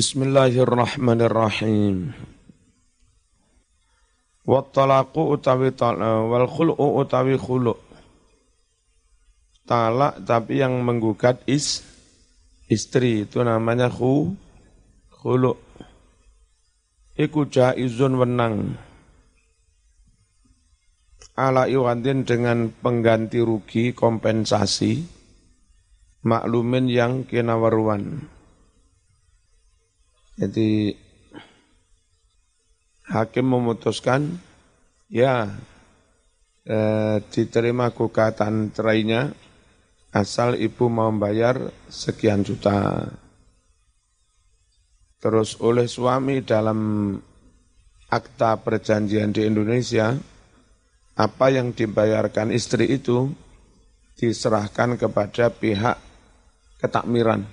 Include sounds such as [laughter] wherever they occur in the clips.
Bismillahirrahmanirrahim. Wa talaqu utawi wal khul'u utawi khulu' talak tapi yang menggugat is istri itu namanya khu khulu. Iku jaizun wenang. Ala iwadin dengan pengganti rugi kompensasi maklumin yang kinawaruan jadi hakim memutuskan ya eh, diterima gugatan cerainya asal ibu mau bayar sekian juta. Terus oleh suami dalam akta perjanjian di Indonesia, apa yang dibayarkan istri itu diserahkan kepada pihak ketakmiran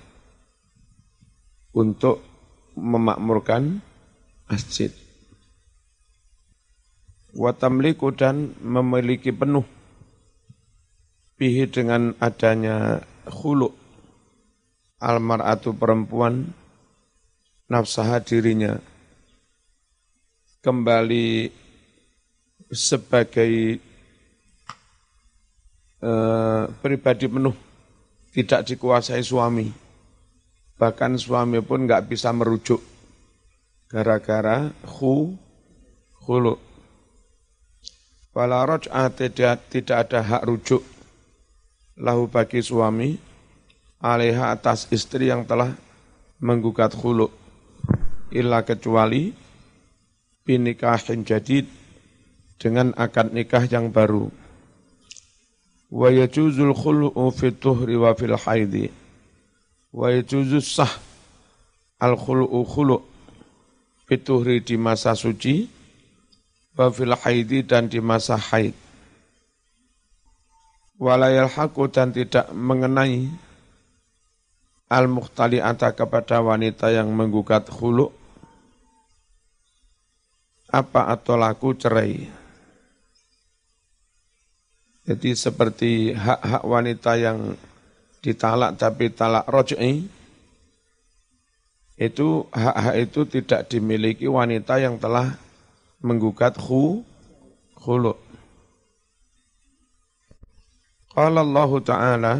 untuk memakmurkan masjid. Watamliku dan memiliki penuh bihi dengan adanya khulu almar'atu perempuan nafsaha dirinya kembali sebagai uh, pribadi penuh tidak dikuasai suami bahkan suami pun nggak bisa merujuk. Gara-gara khu khulu. Wala tidak, tidak ada hak rujuk lahu bagi suami alaiha atas istri yang telah menggugat khulu. Illa kecuali binikahin jadid dengan akad nikah yang baru. Wa yajuzul khulu'u fi tuhri wa fil haidi wa yajuzus sah al khulu' fi tuhri di masa suci wa fil haidi dan di masa haid walayal haku dan tidak mengenai al ata kepada wanita yang menggugat hulu apa atau laku cerai. Jadi seperti hak-hak wanita yang ditalak tapi talak roj'i, itu hak-hak itu tidak dimiliki wanita yang telah menggugat hu, hulu. Qala Allah Ta'ala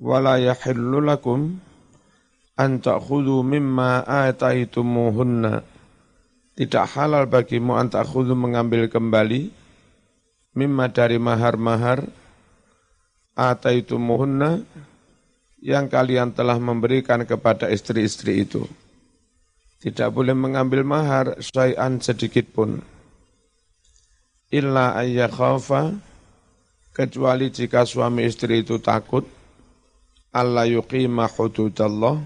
wala yahillu lakum an ta'khudhu mimma ataitumuhunna tidak halal bagimu an ta'khudhu mengambil kembali mimma dari mahar-mahar ataitumuhunna yang kalian telah memberikan kepada istri-istri itu. Tidak boleh mengambil mahar syai'an sedikit pun. Illa ayyakhafa kecuali jika suami istri itu takut Allah yuqima hududallah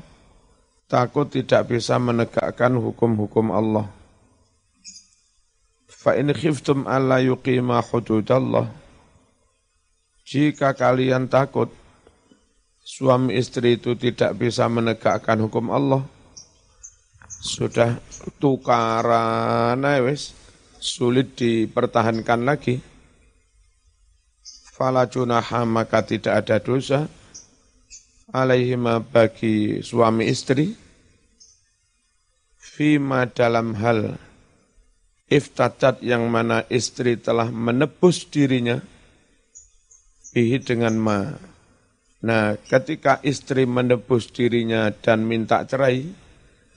takut tidak bisa menegakkan hukum-hukum Allah fa in khiftum alla yuqima hududallah jika kalian takut suami istri itu tidak bisa menegakkan hukum Allah. Sudah tukaran wis sulit dipertahankan lagi. Fala junaha maka tidak ada dosa alaihima bagi suami istri. Fima dalam hal iftatat yang mana istri telah menebus dirinya bihi dengan ma. Nah, ketika istri menebus dirinya dan minta cerai,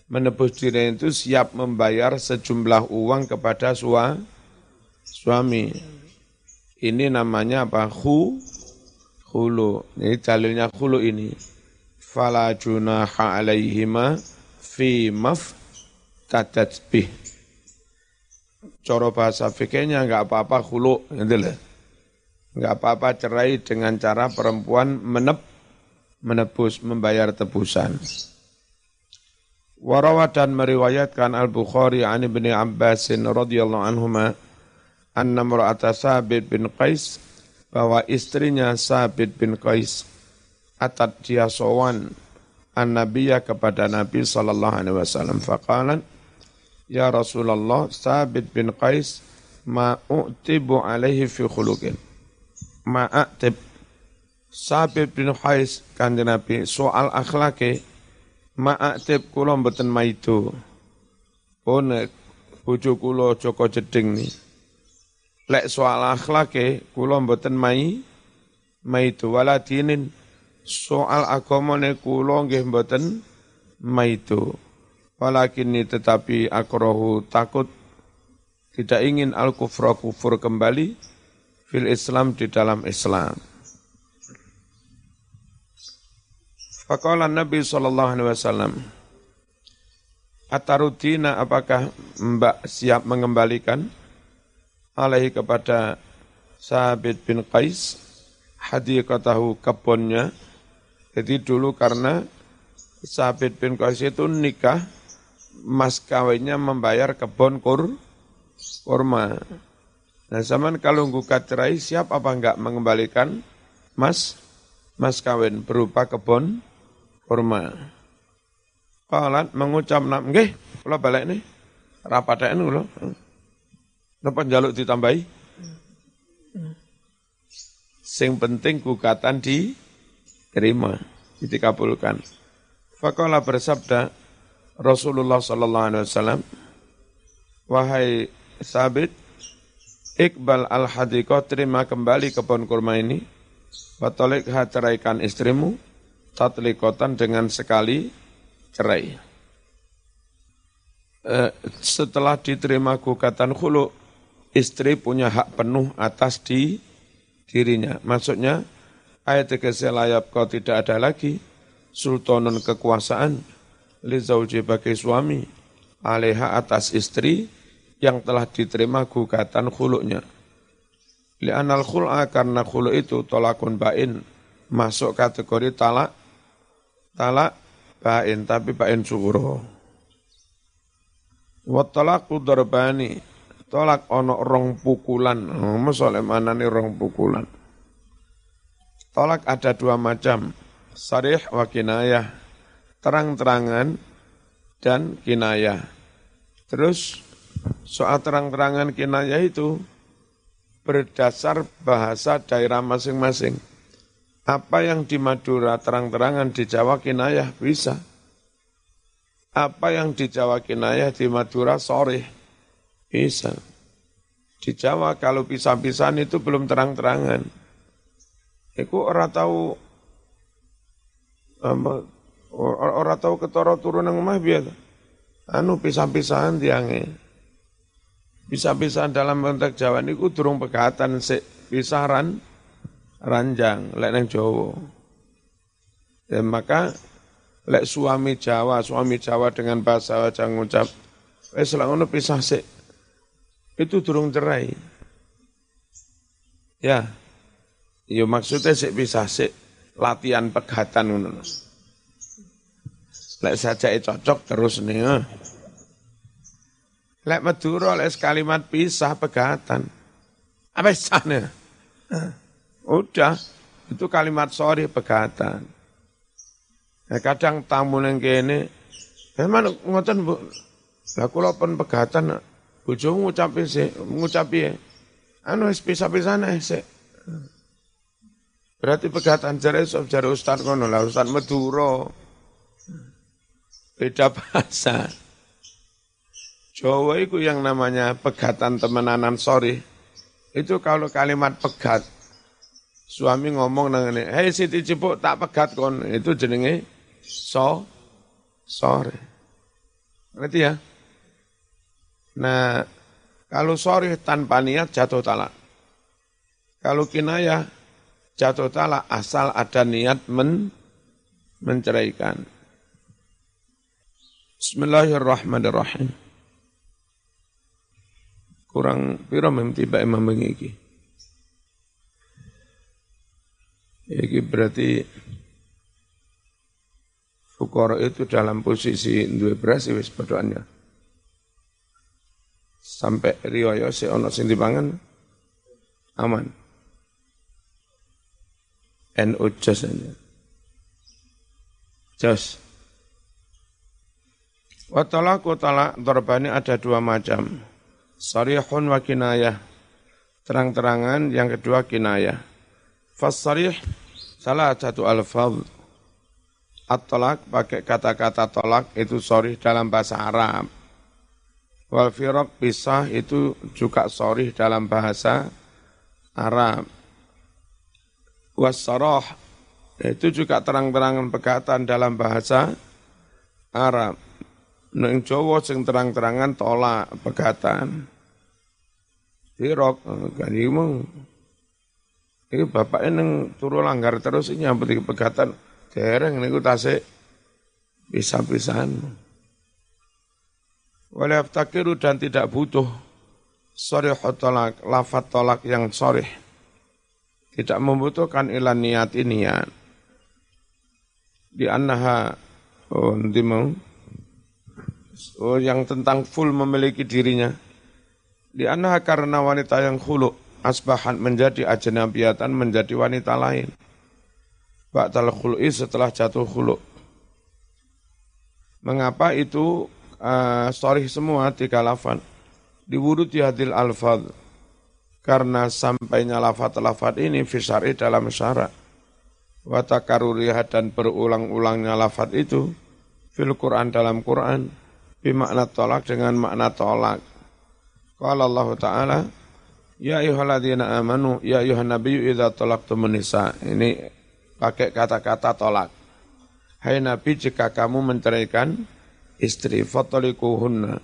menebus dirinya itu siap membayar sejumlah uang kepada sua, suami. Ini namanya apa? Hu, hulu. Ini dalilnya hulu ini. Fala junaha alaihima fi maf bih. Coro bahasa fikirnya enggak apa-apa hulu. Gitu Enggak apa-apa cerai dengan cara perempuan menep, menebus, membayar tebusan. Warawat dan meriwayatkan Al-Bukhari an Ibni Abbasin radhiyallahu anhumah anna mura'ata Sabit bin Qais bahwa istrinya Sabit bin Qais atat dia sowan an-nabiyya kepada Nabi sallallahu alaihi wasallam faqalan ya Rasulullah Sabit bin Qais ma u'tibu alaihi fi khuluqin ma a'tib Sabit bin Qais kanjeng Nabi soal akhlake Ma'aktib kula mboten maido. Pun bojo kula Joko Jeding nih. Lek soal akhlake kula mboten mai maido wala dinin soal agamane kula nggih mboten maido. Walakin ini tetapi akrohu takut tidak ingin al kufra kufur kembali fil Islam di dalam Islam. Faqala Nabi sallallahu alaihi wasallam Atarudina apakah Mbak siap mengembalikan alaihi kepada Sabit bin Qais hadiqatahu kebunnya. Jadi dulu karena Sabit bin Qais itu nikah mas kawinnya membayar kebun kur kurma. Nah, zaman kalau gugat cerai siap apa enggak mengembalikan mas mas kawin berupa kebun kurma. Qalat mengucap nam nggih kula balik nih rapataken kula. Napa njaluk ditambahi? Sing penting gugatan diterima, dikabulkan. Faqala bersabda Rasulullah sallallahu alaihi wasallam wahai sabit Iqbal al-hadiqah terima kembali kebun kurma ini Batolik ceraikan istrimu tatlikotan dengan sekali cerai. Eh, setelah diterima gugatan khulu, istri punya hak penuh atas di dirinya. Maksudnya, ayat layap kau tidak ada lagi sultanan kekuasaan li zauji bagi suami aleha atas istri yang telah diterima gugatan khuluknya. Li'anal khul'a karena khulu itu tolakun bain masuk kategori talak talak bain tapi bain suro. Wa talaku darbani tolak ono rong pukulan. Oh, Masalah mana nih rong pukulan? Tolak ada dua macam, sarih wa kinayah, terang-terangan dan kinayah. Terus soal terang-terangan kinayah itu berdasar bahasa daerah masing-masing. Apa yang di Madura terang-terangan di Jawa kinayah bisa. Apa yang di Jawa kinayah di Madura sore bisa. Di Jawa kalau pisah-pisahan itu belum terang-terangan. Iku orang tahu orang tahu ketara turun yang mah biar anu pisah-pisahan tiangnya. Pisah-pisahan dalam konteks Jawa ini ku durung pegatan se pisaran ranjang lek nang Jawa. Dan maka lek suami Jawa, suami Jawa dengan bahasa Jawa ngucap wis lek ngono pisah sik. Itu durung cerai. Ya. Ya maksudnya sik pisah sik latihan pegatan ngono. Lek saja cocok terus nih. Eh. Lek Madura lek kalimat pisah pegatan. Apa sana? Udah, itu kalimat sorry pegatan. Ya, kadang tamu yang kene, memang ya, ngoten bu, lah kula pun pegatan, bojomu ngucapi sih, ngucapi ya, anu pisah-pisah nih sih. Berarti pegatan jare sob jare ustad kono lah ustad Madura. Beda bahasa. Jawa itu yang namanya pegatan temenanan sorry. Itu kalau kalimat pegat, Suami ngomong nang ngene, "Hei Siti Cipuk, tak pegat kon." Itu jenenge so sore. Ngerti ya? Nah, kalau sore tanpa niat jatuh talak. Kalau kinayah jatuh talak asal ada niat men menceraikan. Bismillahirrahmanirrahim. Kurang piro mem tiba imam bengi Ini berarti Fukoro itu dalam posisi dua beras wis berdoanya. Sampai riwaya si ono sing dipangan aman. NU jos aja. Jos. Watalaku talak dorbani ada dua macam. Sarihun wa kinayah. Terang-terangan, yang kedua kinayah. Fasarih salah satu alfaz At-tolak pakai kata-kata tolak itu sorry dalam bahasa Arab. Wal firaq pisah itu juga sorry dalam bahasa Arab. Wassarah itu juga terang-terangan pegatan dalam bahasa Arab. Neng Jawa sing terang-terangan tolak pegatan. Firaq kan ini ini bapaknya neng turu langgar terus nyambut pegatan Dereng niku tasik bisa-bisaan. Wala yaftakiru dan tidak butuh sorih tolak, lafat tolak yang sorih. Tidak membutuhkan ilan niat ini ya. Di annaha, oh nanti mau, oh yang tentang full memiliki dirinya. Di annaha karena wanita yang khuluk, asbahan menjadi ajnabiatan menjadi wanita lain Ba'dal khul'i setelah jatuh khulu. Mengapa itu uh, sorry semua tiga lafad? Diwurud hadil alfad. Karena sampainya lafad-lafad ini fisari dalam syarat. Watakaruriha dan berulang-ulangnya lafad itu fil Quran dalam Quran bimakna tolak dengan makna tolak. Qala Allah Ta'ala Ya ayuhalladzina amanu ya ayuhan nabiyyu idza talaqtumun nisa. Ini pakai kata-kata tolak. Hai Nabi, jika kamu menceraikan istri, fotolikuhunna,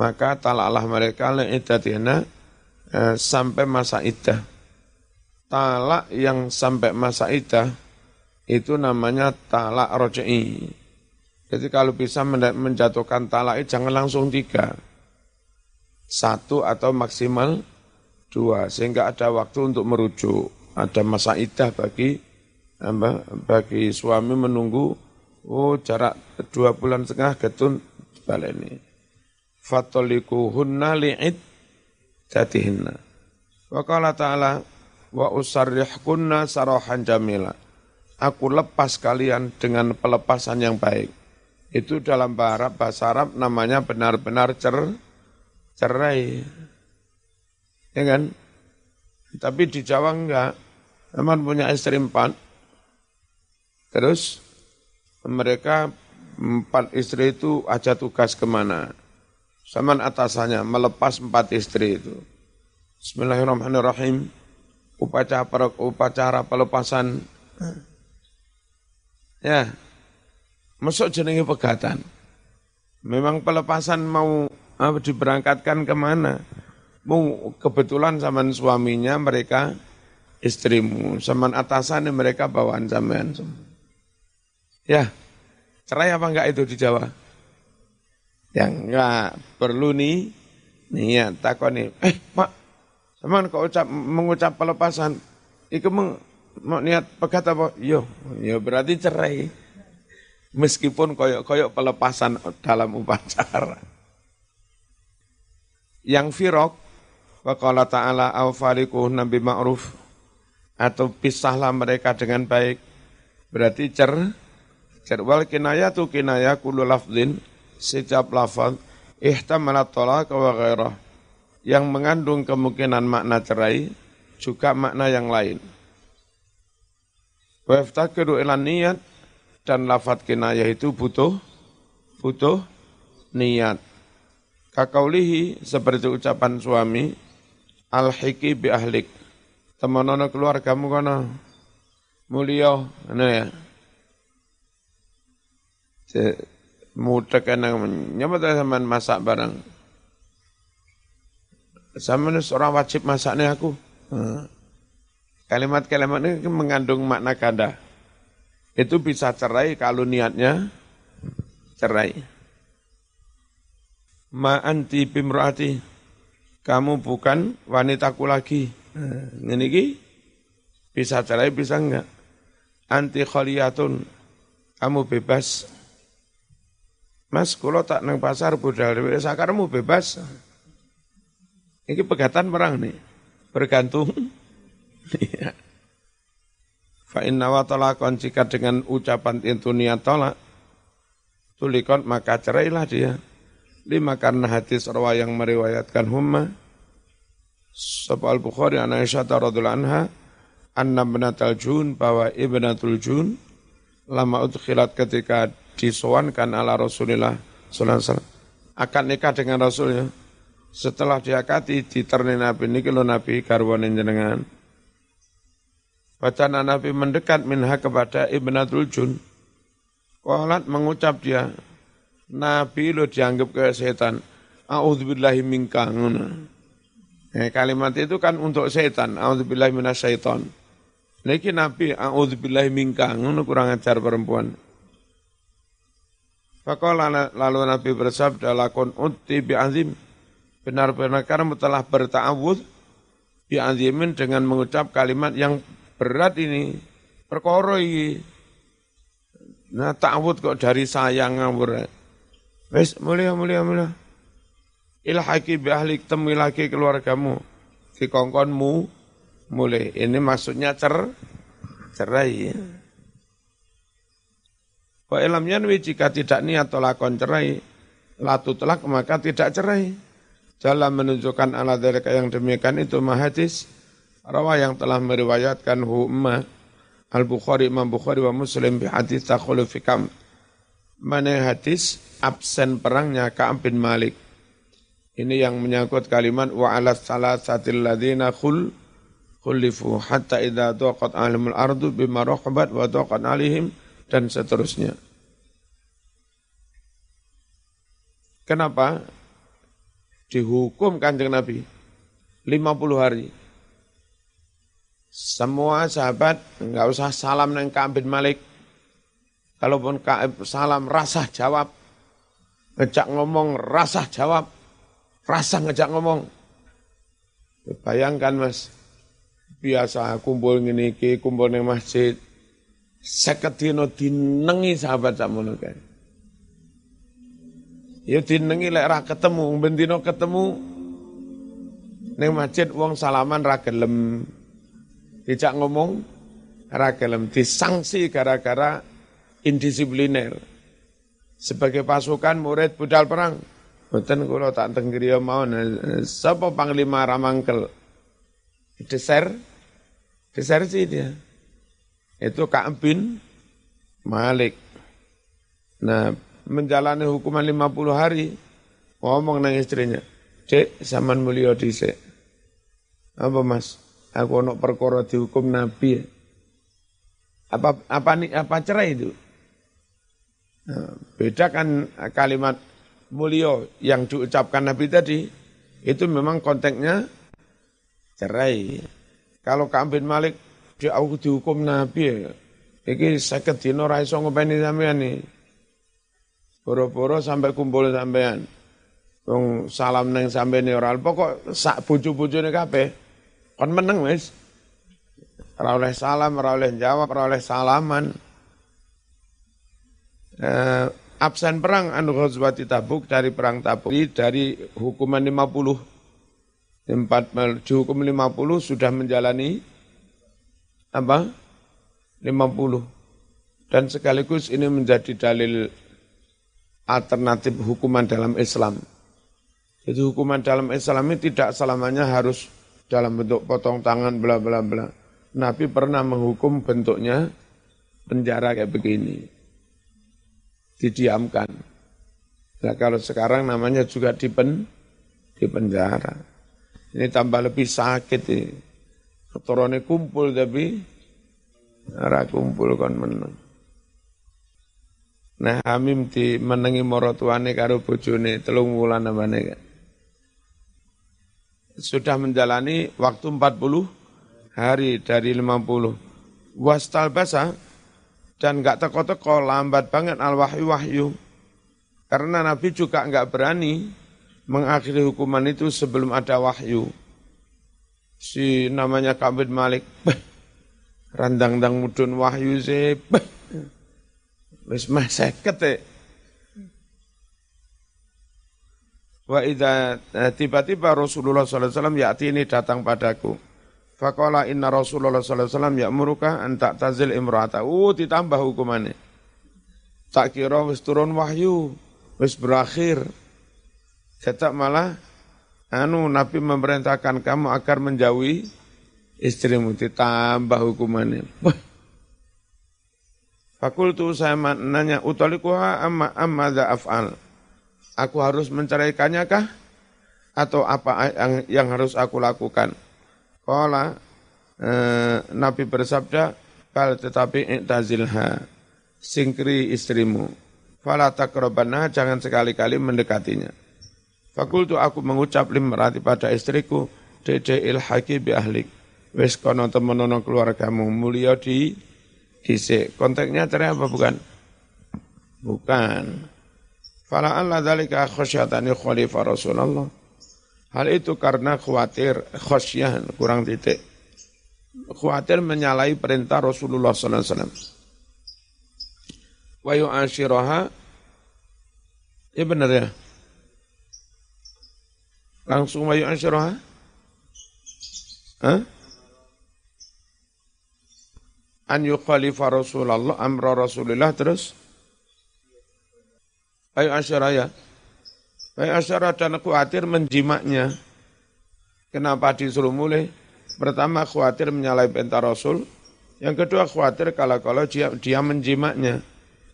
maka talaklah mereka le'idatina eh, sampai masa iddah. Talak yang sampai masa iddah, itu namanya talak roja'i. Jadi kalau bisa menjatuhkan talak jangan langsung tiga. Satu atau maksimal dua. Sehingga ada waktu untuk merujuk. Ada masa idah bagi bagi suami menunggu oh jarak dua bulan setengah getun baleni fatolikuhunna li'id jatihinna wa qala ta'ala wa usarrihkunna sarahan jamila aku lepas kalian dengan pelepasan yang baik itu dalam bahasa Arab namanya benar-benar cer cerai ya kan tapi di Jawa enggak Teman punya istri empat, Terus mereka empat istri itu aja tugas ke mana. Saman atasannya melepas empat istri itu. Bismillahirrahmanirrahim. Upacara upacara pelepasan. Ya, masuk jenenge pegatan. Memang pelepasan mau apa, diberangkatkan ke mana? Mau kebetulan sama suaminya mereka istrimu, sama atasannya mereka bawaan sampean. Ya, cerai apa enggak itu di Jawa? Yang enggak perlu nih, niat nih. Eh, Pak, sama kau ucap, mengucap pelepasan, itu meng, mau niat pegat apa? Yo, yo berarti cerai. Meskipun koyok-koyok pelepasan dalam upacara. Yang firok, Waqala ta'ala awfariku nabi ma'ruf, atau pisahlah mereka dengan baik, berarti cer, Wal kinaya tu kinaya kulu lafzin setiap lafaz ihtamalat talaq wa ghairah yang mengandung kemungkinan makna cerai juga makna yang lain. Wa iftakiru ilan niat dan lafaz kinaya itu butuh butuh niat. Kakaulihi seperti ucapan suami al-hiki bi ahlik. Temanono keluargamu kono mulia, ya muda kena nyapa sama masak barang. Sama seorang wajib masaknya aku. Kalimat-kalimat ini mengandung makna ganda. Itu bisa cerai kalau niatnya cerai. Ma anti bimraati. Kamu bukan wanitaku lagi. Ini bisa cerai bisa enggak. Anti khaliyatun. Kamu bebas Mas, kalau tak nang pasar budal sakarmu bebas. Ini pegatan perang nih, bergantung. [laughs] Fa inna wa talakon jika dengan ucapan itu niat tolak, tulikon maka cerailah dia. Lima karena hadis rawa yang meriwayatkan humma, Sapa al-Bukhari an Aisyah radhiyallahu anha anna ibnatul jun bahwa ibnatul jun lama udkhilat ketika disowankan ala Rasulullah sallallahu alaihi akan nikah dengan Rasulnya. Setelah diakati diterni Nabi kalau Nabi karwane jenengan Bacaan Nabi mendekat minha kepada Ibnatul Jun. Qalat mengucap dia, Nabi lo dianggap ke setan. A'udzubillahi minka. Eh, kalimat itu kan untuk setan. A'udzubillahi minasyaiton. Lagi Nabi a'udzubillahi minka. Ngono kurang ajar perempuan. Fakola lalu Nabi bersabda lakon uti bi'azim. Benar-benar kamu telah berta'awud bi'azimin dengan mengucap kalimat yang berat ini. Perkara iki. Nah ta'awud kok dari sayang ngawur. Wes mulia mulia mulia. Ilhaki bi ahli temui lagi keluargamu. Si kongkonmu mulai. Ini maksudnya cer cerai. Wa ilam yanwi jika tidak niat lakon cerai, latu telak maka tidak cerai. Jalan menunjukkan ala dari yang demikian itu mahadis. Rawa yang telah meriwayatkan humma Al-Bukhari, Imam Bukhari wa Muslim bi hadis takhulu fikam. Mana hadis absen perangnya Ka'ab bin Malik. Ini yang menyangkut kalimat wa ala salasatil ladina khul khulifu hatta idza taqat alimul ardu bima rahabat wa taqat alihim dan seterusnya. Kenapa? Dihukum kanjeng Nabi 50 hari. Semua sahabat nggak usah salam neng Ka'ab bin Malik. Kalaupun Ka'ab salam rasa jawab. Ngejak ngomong rasa jawab. Rasa ngejak ngomong. Bayangkan mas, biasa kumpul ngene kumpul neng masjid seket dino dinengi sahabat sakmono kae. Ya dinengi lek ra ketemu, ben dino ketemu ning masjid wong salaman ra gelem. Dijak ngomong ra gelem disangsi gara-gara indisipliner. Sebagai pasukan murid budal perang, Mboten kula tak teng griya mawon sapa panglima Ramangkel. Deser, deser sih dia itu Ka'ab bin Malik. Nah, menjalani hukuman 50 hari, ngomong nang istrinya, Cek, zaman mulia dhisik. Apa mas? Aku ono perkara dihukum Nabi. Apa apa nih apa cerai itu? Nah, beda kan kalimat mulia yang diucapkan Nabi tadi, itu memang konteksnya cerai. Kalau Ka'ab Malik dia aku dihukum Nabi ya. Iki seket dino ra iso ngopeni sampean nih. Boro-boro sampai kumpul sampean. Wong salam neng sampean ora pokok sak bojo-bojone kabeh kon meneng wis. Ora oleh salam, ora oleh jawab, ora oleh salaman. Eh, absen perang anu Ghazwati Tabuk dari perang Tabuk dari hukuman 50 tempat dihukum 50 sudah menjalani apa? 50. Dan sekaligus ini menjadi dalil alternatif hukuman dalam Islam. Jadi hukuman dalam Islam ini tidak selamanya harus dalam bentuk potong tangan bla bla bla. Nabi pernah menghukum bentuknya penjara kayak begini. Didiamkan. Nah kalau sekarang namanya juga dipen, di penjara. Ini tambah lebih sakit ini. Keturunannya kumpul tapi ora kumpul kon meneng. Nah Hamim di menengi morotuane karo bojone telung wulan kan. Sudah menjalani waktu 40 hari dari 50. Wastal basa dan enggak teko-teko lambat banget al wahyu wahyu. Karena Nabi juga enggak berani mengakhiri hukuman itu sebelum ada wahyu si namanya Kabit Malik randang-dang mudun wahyu sih wis mah seket Wa idza eh, tiba-tiba Rasulullah sallallahu alaihi wasallam yati ini datang padaku. Faqala inna Rasulullah sallallahu alaihi wasallam ya'muruka an ta'tazil imra'ata. Uh ditambah hukumannya. Tak kira wis turun wahyu, wis berakhir. Cetak malah anu Nabi memerintahkan kamu agar menjauhi istrimu ditambah hukumannya. Fakultu saya nanya, utolikuha amma amma af'al. Aku harus menceraikannya kah? Atau apa yang, yang harus aku lakukan? Kala eh, Nabi bersabda, Bal tetapi iktazilha, singkri istrimu. Fala takrobana, jangan sekali-kali mendekatinya. Fakultu aku mengucap limrati pada istriku, Dede ilhaki bi ahlik. Wes kono temenono keluargamu mulia di dhisik. Konteksnya cerai apa bukan? Bukan. Fala Allah dalika khosyatani khalifah Rasulullah. Hal itu karena khawatir khosyah kurang titik. Khawatir menyalahi perintah Rasulullah sallallahu alaihi wasallam. Wa yu'ashiraha Ya benar ya. Langsung wa yu'ashiraha? Hah? an yukhalifa Rasulullah amra Rasulullah terus Ayo asyara ya. Ayo asyara dan khawatir menjimaknya. Kenapa disuruh mulai? Pertama khawatir menyalahi perintah Rasul. Yang kedua khawatir kalau-kalau dia, dia menjimaknya.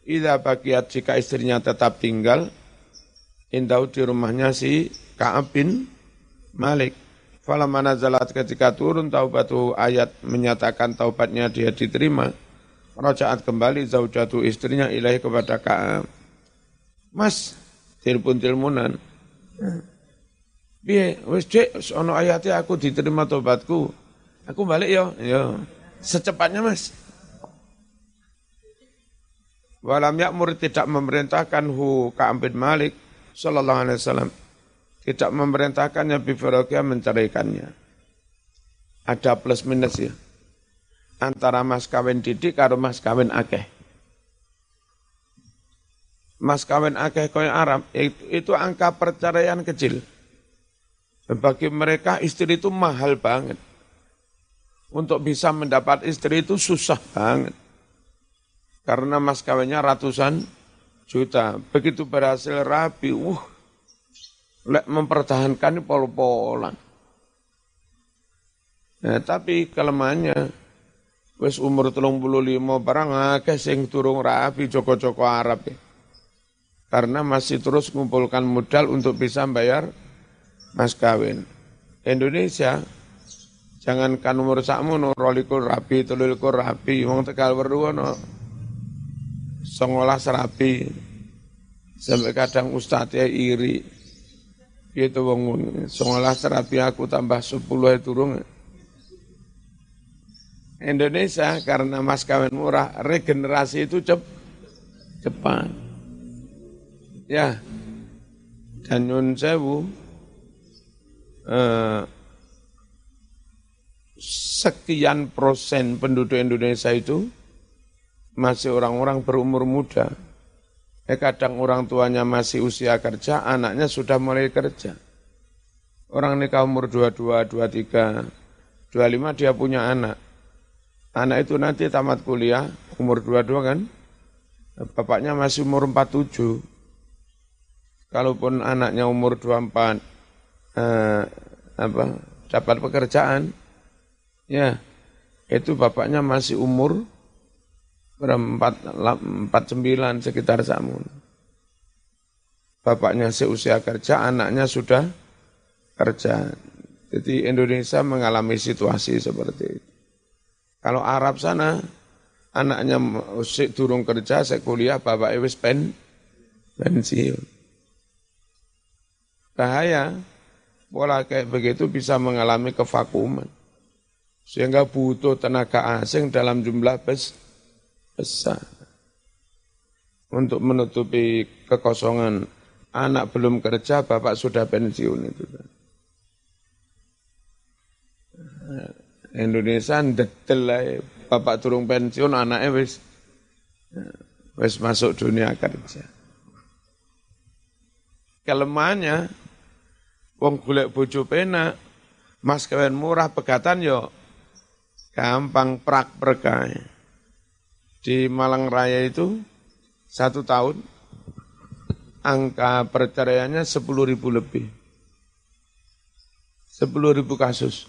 Ida bagiat jika istrinya tetap tinggal. Indau di rumahnya si Ka'ab bin Malik. Falamana zalat ketika turun taubatu ayat menyatakan taubatnya dia diterima. Rojaat kembali zaujatu istrinya ilahi kepada Ka'ab. Mas, telepon-teleponan. Biye, wis cek, ono ayatnya aku diterima taubatku. Aku balik yo, yo. Secepatnya mas. Walam yakmur tidak memerintahkan hu Ka'ab Malik sallallahu alaihi wasallam tidak memerintahkannya bifarokia menceraikannya. Ada plus minus ya. Antara mas kawin didik karo mas kawin akeh. Mas kawin akeh kaya Arab, itu, itu angka perceraian kecil. Bagi mereka istri itu mahal banget. Untuk bisa mendapat istri itu susah banget. Karena mas kawinnya ratusan juta. Begitu berhasil rapi, uh, lek mempertahankan pol-polan. Nah, tapi kelemahannya wis umur telung puluh lima barang akeh sing turung rapi joko-joko Arab ya. Karena masih terus mengumpulkan modal untuk bisa bayar mas kawin. Indonesia jangankan umur sakmu no rolikur rapi, telulikur rapi, wong tegal weru no songolas rapi. Sampai kadang ustadznya iri. Itu wong songolas terapi aku tambah sepuluh turun. Indonesia karena mas kawin murah, regenerasi itu cep, cepat. Ya, dan Yun Sewu, eh, sekian persen penduduk Indonesia itu masih orang-orang berumur muda. Eh kadang orang tuanya masih usia kerja, anaknya sudah mulai kerja. Orang nikah umur 22, 23, 25 dia punya anak. Anak itu nanti tamat kuliah, umur 22 kan, bapaknya masih umur 47. Kalaupun anaknya umur 24, eh, apa, dapat pekerjaan, ya itu bapaknya masih umur berempat empat sembilan sekitar samun. Bapaknya seusia kerja, anaknya sudah kerja. Jadi Indonesia mengalami situasi seperti itu. Kalau Arab sana, anaknya turun kerja, saya bapak ewis pen, pensiun. Bahaya, pola kayak begitu bisa mengalami kevakuman. Sehingga butuh tenaga asing dalam jumlah besar. Untuk menutupi kekosongan anak belum kerja bapak sudah pensiun itu. Indonesia lah bapak turun pensiun anaknya wis wis masuk dunia kerja. Kelemahannya wong golek bojo pena mas kawin murah pegatan yo gampang prak perkai di Malang Raya itu satu tahun angka perceraiannya sepuluh ribu lebih. sepuluh ribu kasus.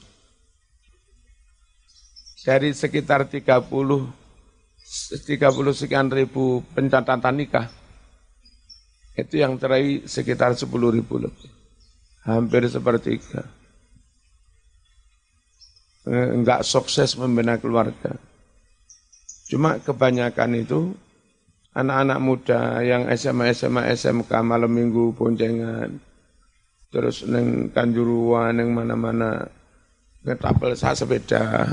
Dari sekitar 30 30 sekian ribu pencatatan nikah. Itu yang cerai sekitar 10 ribu lebih. Hampir sepertiga. Enggak sukses membina keluarga. Cuma kebanyakan itu anak-anak muda yang SMA, SMA, SMK malam minggu boncengan, terus neng kanjuruan, neng mana-mana, ngetapel saya sepeda.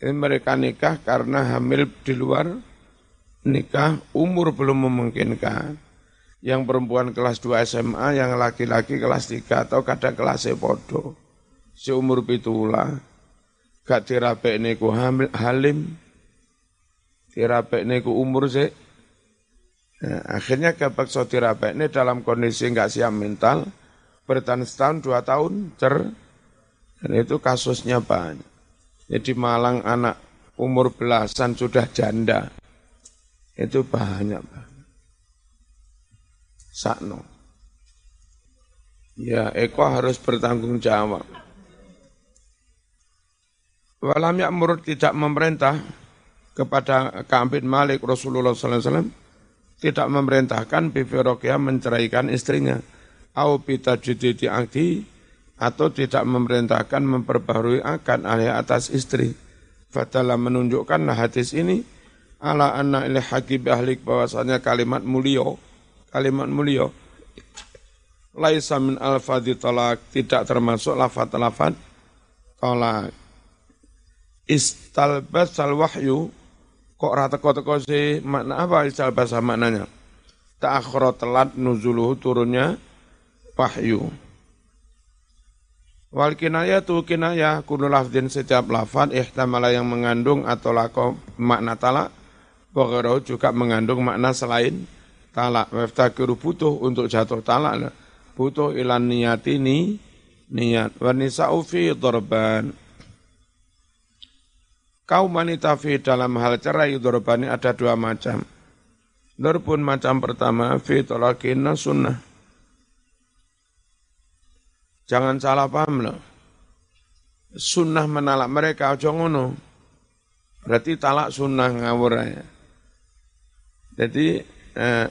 Ini mereka nikah karena hamil di luar nikah, umur belum memungkinkan. Yang perempuan kelas 2 SMA, yang laki-laki kelas 3 atau kadang kelas podo. Seumur pitulah. Gak dirapek niku hamil halim. Dirapek niku umur sih nah, akhirnya so dirapek ini dalam kondisi nggak siap mental. Bertahan setahun dua tahun cer. Dan itu kasusnya banyak. Jadi Malang anak umur belasan sudah janda. Itu banyak banget sakno ya Eko harus bertanggung jawab Walam ya'mur tidak memerintah kepada Ka'ab bin Malik Rasulullah SAW tidak memerintahkan Bibi menceraikan istrinya. Au bita judidi akdi atau tidak memerintahkan memperbarui akan alih atas istri. Fadalah menunjukkan hadis ini ala anna ilih haqib ahlik bahwasanya kalimat mulio, kalimat mulio laisa min alfadhi talak. Tidak termasuk lafat-lafat talak. Istalbasal wahyu. Kok rata teko si makna apa istalbasa maknanya? Ta'akhara telat nuzuluhu turunnya wahyu. Wal kinayah tu kinayah. Kunu lafdin setiap lafad ihtamala yang mengandung atau lako makna talak. Wagharahu juga mengandung makna selain talak. Waftakiru butuh untuk jatuh talak. Butuh ilan niat ini niat. Wanisa'u fi dorban Kaum wanita fi dalam hal cerai dorbani ada dua macam. Dorbun macam pertama fi tolakina sunnah. Jangan salah paham loh. Sunnah menalak mereka aja ngono. Berarti talak sunnah ngawur ya. Jadi eh,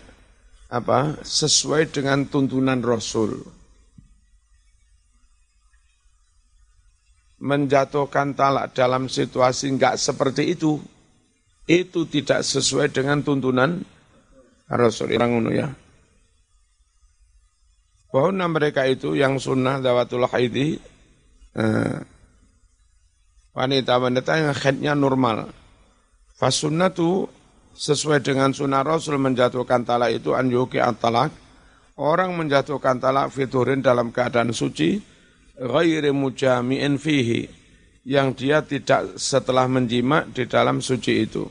apa sesuai dengan tuntunan Rasul. menjatuhkan talak dalam situasi enggak seperti itu, itu tidak sesuai dengan tuntunan Rasul ngono ya. Bahwa mereka itu yang sunnah dawatul haidi, eh, wanita-wanita yang haidnya normal. Fasunnatu sesuai dengan sunnah Rasul menjatuhkan talak itu anjuki talak. Orang menjatuhkan talak fiturin dalam keadaan suci, ghairi mujami'in fihi yang dia tidak setelah menjima di dalam suci itu.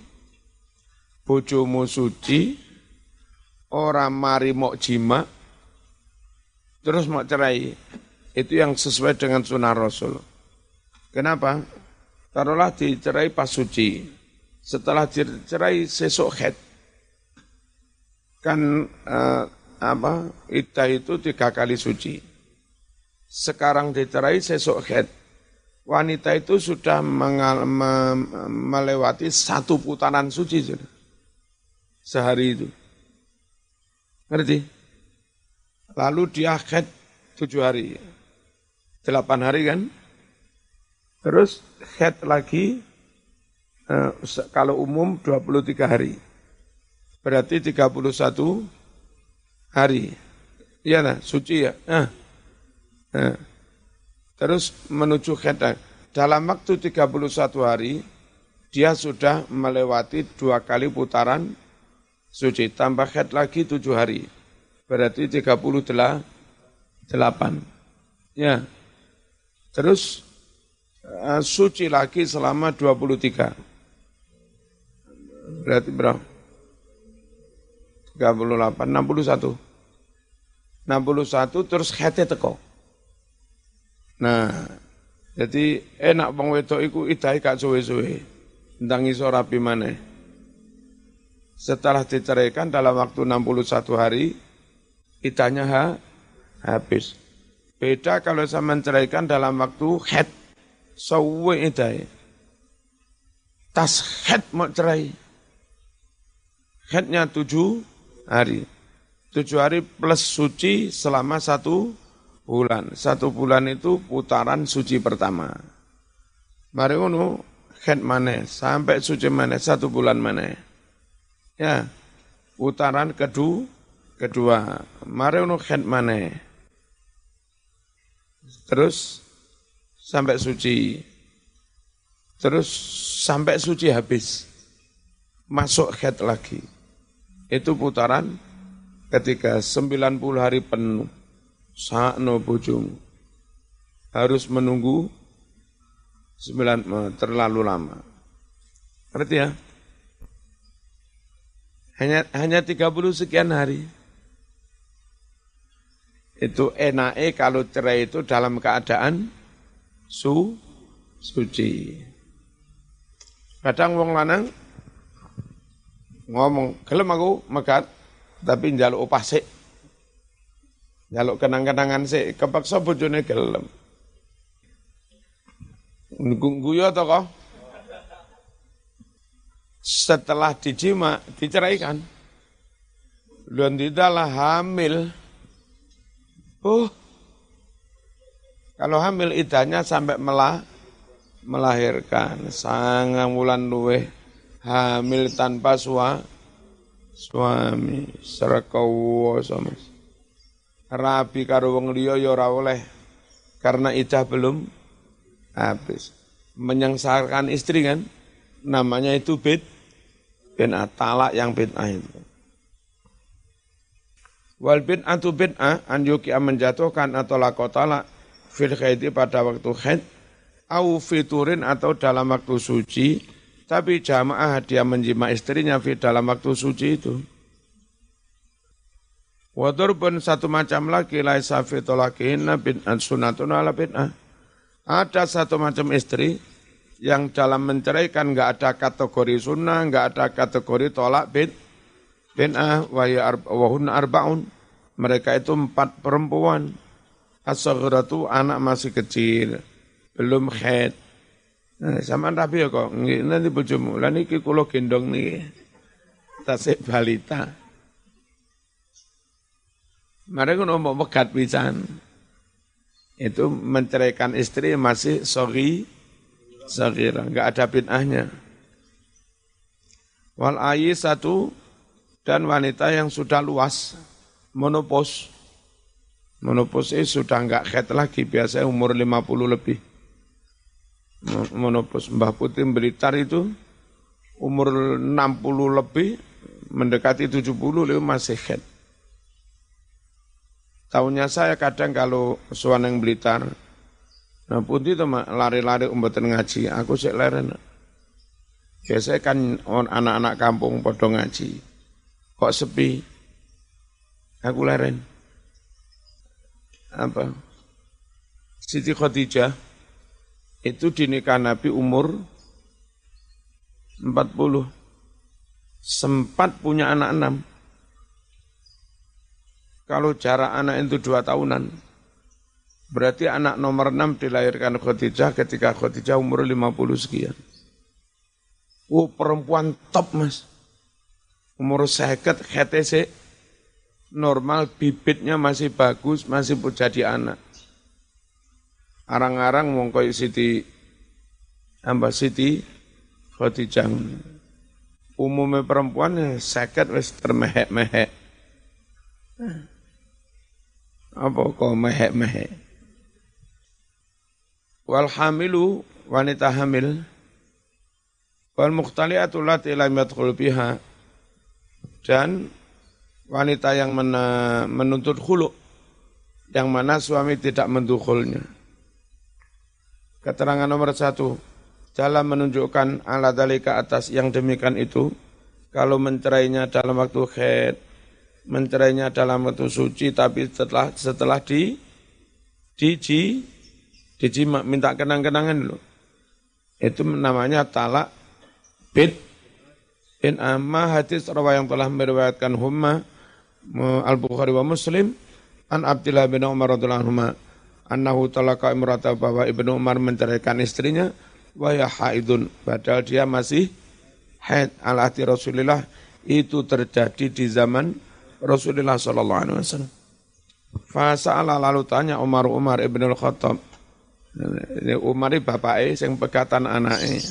Bojomu suci, orang mari mau jima, terus mau cerai. Itu yang sesuai dengan sunnah Rasul. Kenapa? Taruhlah dicerai pas suci. Setelah dicerai sesok head. Kan uh, apa? Ita itu tiga kali suci sekarang dicerai sesok head. Wanita itu sudah mengal, me, melewati satu putaran suci sudah. Sehari itu. Ngerti? Lalu dia head tujuh hari. Delapan hari kan? Terus head lagi eh, kalau umum 23 hari. Berarti 31 hari. Iya nah, suci ya. Nah, Nah, terus menuju khedang. Dalam waktu 31 hari, dia sudah melewati dua kali putaran suci. Tambah khed lagi tujuh hari. Berarti 38. Ya. Terus uh, suci lagi selama 23. Berarti berapa? 38, 61. 61 terus khednya teko. Nah, jadi enak bang wedok iku idai gak suwe-suwe. Tentang iso rapi mana. Setelah diceraikan dalam waktu 61 hari, idahnya ha, habis. Beda kalau saya menceraikan dalam waktu head, sawe idai. tas head mau cerai. Headnya tujuh hari. Tujuh hari plus suci selama satu bulan. Satu bulan itu putaran suci pertama. Mari ngono head mana sampai suci mana satu bulan mana. Ya, putaran kedua kedua. Mari ngono head mana. Terus sampai suci. Terus sampai suci habis. Masuk head lagi. Itu putaran ketika 90 hari penuh sakno bojomu harus menunggu sembilan eh, terlalu lama. Berarti ya? Hanya hanya 30 sekian hari. Itu enae kalau cerai itu dalam keadaan su suci. Kadang wong lanang ngomong, "Gelem aku megat, tapi njaluk opah sik." Jaluk kenang-kenangan sih, kepaksa bojone gelem. Guyo to kok. Setelah dijima, diceraikan. Dan tidaklah hamil. Oh, kalau hamil idahnya sampai melah, melahirkan. Sangang bulan luwe hamil tanpa sua, suami. Serakawo sama rabi karo wong liya ya ora oleh karena idah belum habis. Menyengsarakan istri kan namanya itu bid bid'ah talak yang bid'ah itu. Wal bid'atu bid'ah an yuki menjatuhkan atau lakotala fil khaidi pada waktu khaid au fiturin atau dalam waktu suci tapi jamaah dia menjima istrinya fi dalam waktu suci itu. Wadurbun satu macam lagi laisa fi tolakihinna bid'an sunatun ala bid'ah. Ada satu macam istri yang dalam menceraikan enggak ada kategori sunnah, enggak ada kategori tolak bid bid'ah wa wahun arbaun. Mereka itu empat perempuan. as anak masih kecil, belum head. Nah, sama rapi ya kok, nanti bojomu, lah niki kula gendong nih, tasik balita. Mereka mau megat pisan. Itu menceraikan istri masih sorry, sorry, enggak ada bid'ahnya. Wal ayi satu dan wanita yang sudah luas. Monopos itu sudah enggak head lagi, biasanya umur 50 lebih. Monopos Mbah Putih Blitar itu umur 60 lebih, mendekati 70 masih head. Tahunya saya kadang kalau suaneng Blitar, nah putih itu lari-lari umpatan ngaji, aku sih leren. Biasanya kan anak-anak kampung podo ngaji, kok sepi, aku leren. Apa? Siti Khadijah itu dinikah Nabi umur 40. Sempat punya anak enam. Kalau jarak anak itu dua tahunan, berarti anak nomor enam dilahirkan Khadijah ketika Khadijah umur lima puluh sekian. Oh perempuan top mas. Umur seket, HTC, normal, bibitnya masih bagus, masih jadi anak. Arang-arang mongkoi Siti, ambah Siti, Khadijah. Umumnya perempuan ya seket wis termehek-mehek apa kok mehek-mehek. Wal hamilu wanita hamil wal mukhtaliatu lati lam yadkhul biha dan wanita yang menuntut khulu yang mana suami tidak mendukulnya. Keterangan nomor satu, jalan menunjukkan ala dalika atas yang demikian itu, kalau mencerainya dalam waktu khed, mencerainya dalam waktu suci tapi setelah setelah di di di, di minta kenang-kenangan dulu. Itu namanya talak bid in amma hadis rawa yang telah meriwayatkan humma al-Bukhari wa Muslim an Abdullah bin Umar radhiyallahu anhu annahu talaka imrata bahwa Ibnu Umar menceraikan istrinya wa ya haidun padahal dia masih haid ala hati Rasulullah itu terjadi di zaman Rasulullah sallallahu alaihi wasallam. Fasa'ala lalu tanya Umar Umar ibn al-Khattab. Ini Umar ini bapaknya yang pegatan anaknya.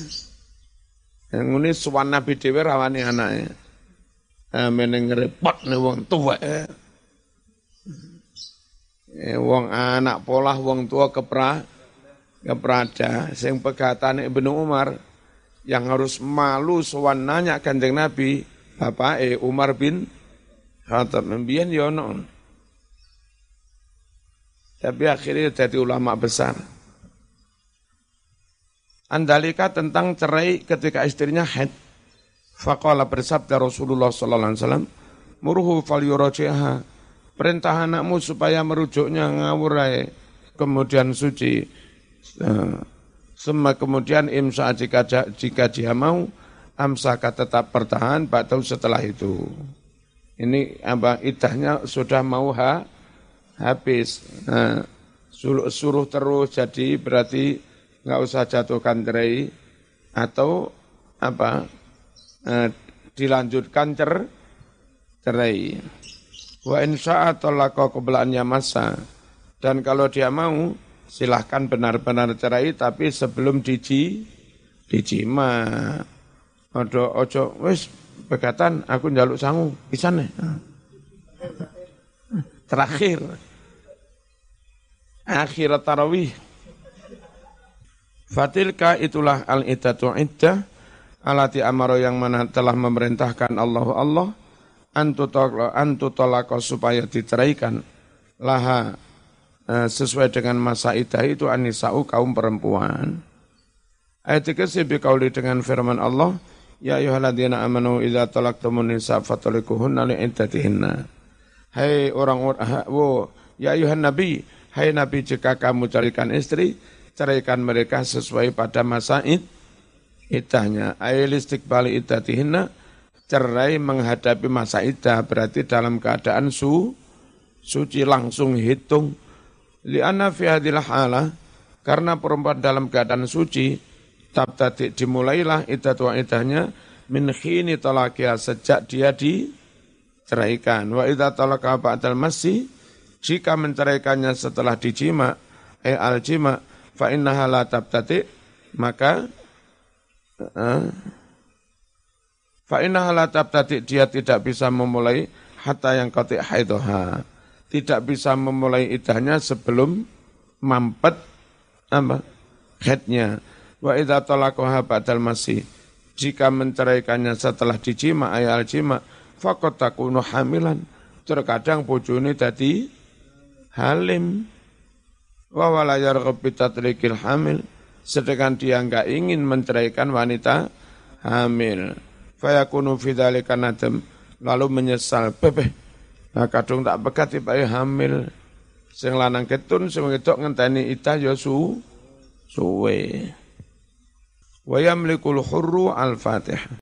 Yang ini suwan Nabi Dewi rawani anaknya. Amin repot nih wong tua. Eh, wong anak polah wong tua kepra keprada sing pegatan Ibnu Umar yang harus malu sowan nanya kanjeng Nabi bapak eh Umar bin Khattab. Mbiyen yo ya tapi akhirnya jadi ulama besar. Andalika tentang cerai ketika istrinya haid. Faqala bersabda Rasulullah sallallahu alaihi wasallam murhu falyuraji'ha perintah anakmu supaya merujuknya ngawurai kemudian suci Eh, semua kemudian imsa jika jika dia mau amsaka tetap bertahan batal setelah itu. Ini apa idahnya sudah mau ha, habis. Nah, suruh, suruh terus jadi berarti nggak usah jatuhkan cerai atau apa eh, dilanjutkan cer cerai. Wa insya Allah kebelaannya masa dan kalau dia mau silahkan benar-benar cerai tapi sebelum diji dijima ojo ojo wis pegatan aku njaluk sangu pisan terakhir. Akhir tarawih. Fatilka itulah al iddatu iddah alati amaro yang mana telah memerintahkan Allah Allah antutolako supaya diceraikan laha Eh, sesuai dengan masa idah itu anisa'u kaum perempuan. Ayat ke kauli dengan firman Allah, Ya ayuhaladzina amanu idza talaqtumun nisa fatalikuhunna li'iddatihinna. Hai orang-orang, wo, ya ayuhan nabi, hai nabi jika kamu carikan istri, ceraikan mereka sesuai pada masa id, idahnya. Ailistik bali iddatihinna, cerai menghadapi masa idah, berarti dalam keadaan su, suci langsung hitung Lianna fi hadil karena perempuan dalam keadaan suci, tabtati dimulailah idatu idahnya min khini talakia sejak dia diceraikan. Wa idza talaka ba'dal masih, jika menceraikannya setelah dijima, eh al jima, fa innaha la tabtati, maka uh, fa innaha la tabtati, dia tidak bisa memulai hatta yang qati haidoha tidak bisa memulai idahnya sebelum mampet apa headnya. Wa idza talaqaha ba'dal masih. Jika menceraikannya setelah dijima ayal jima faqad takunu hamilan. Terkadang bojone dadi halim. Wa wala yarghab bitatrikil hamil. Sedangkan dia enggak ingin menceraikan wanita hamil fayakunu fi dzalika nadam lalu menyesal bebeh Nah, kadung tak pegat tiba hamil. Sing lanang ketun, sing wedok ngenteni itah ya su suwe. Wa yamlikul hurru al-Fatihah.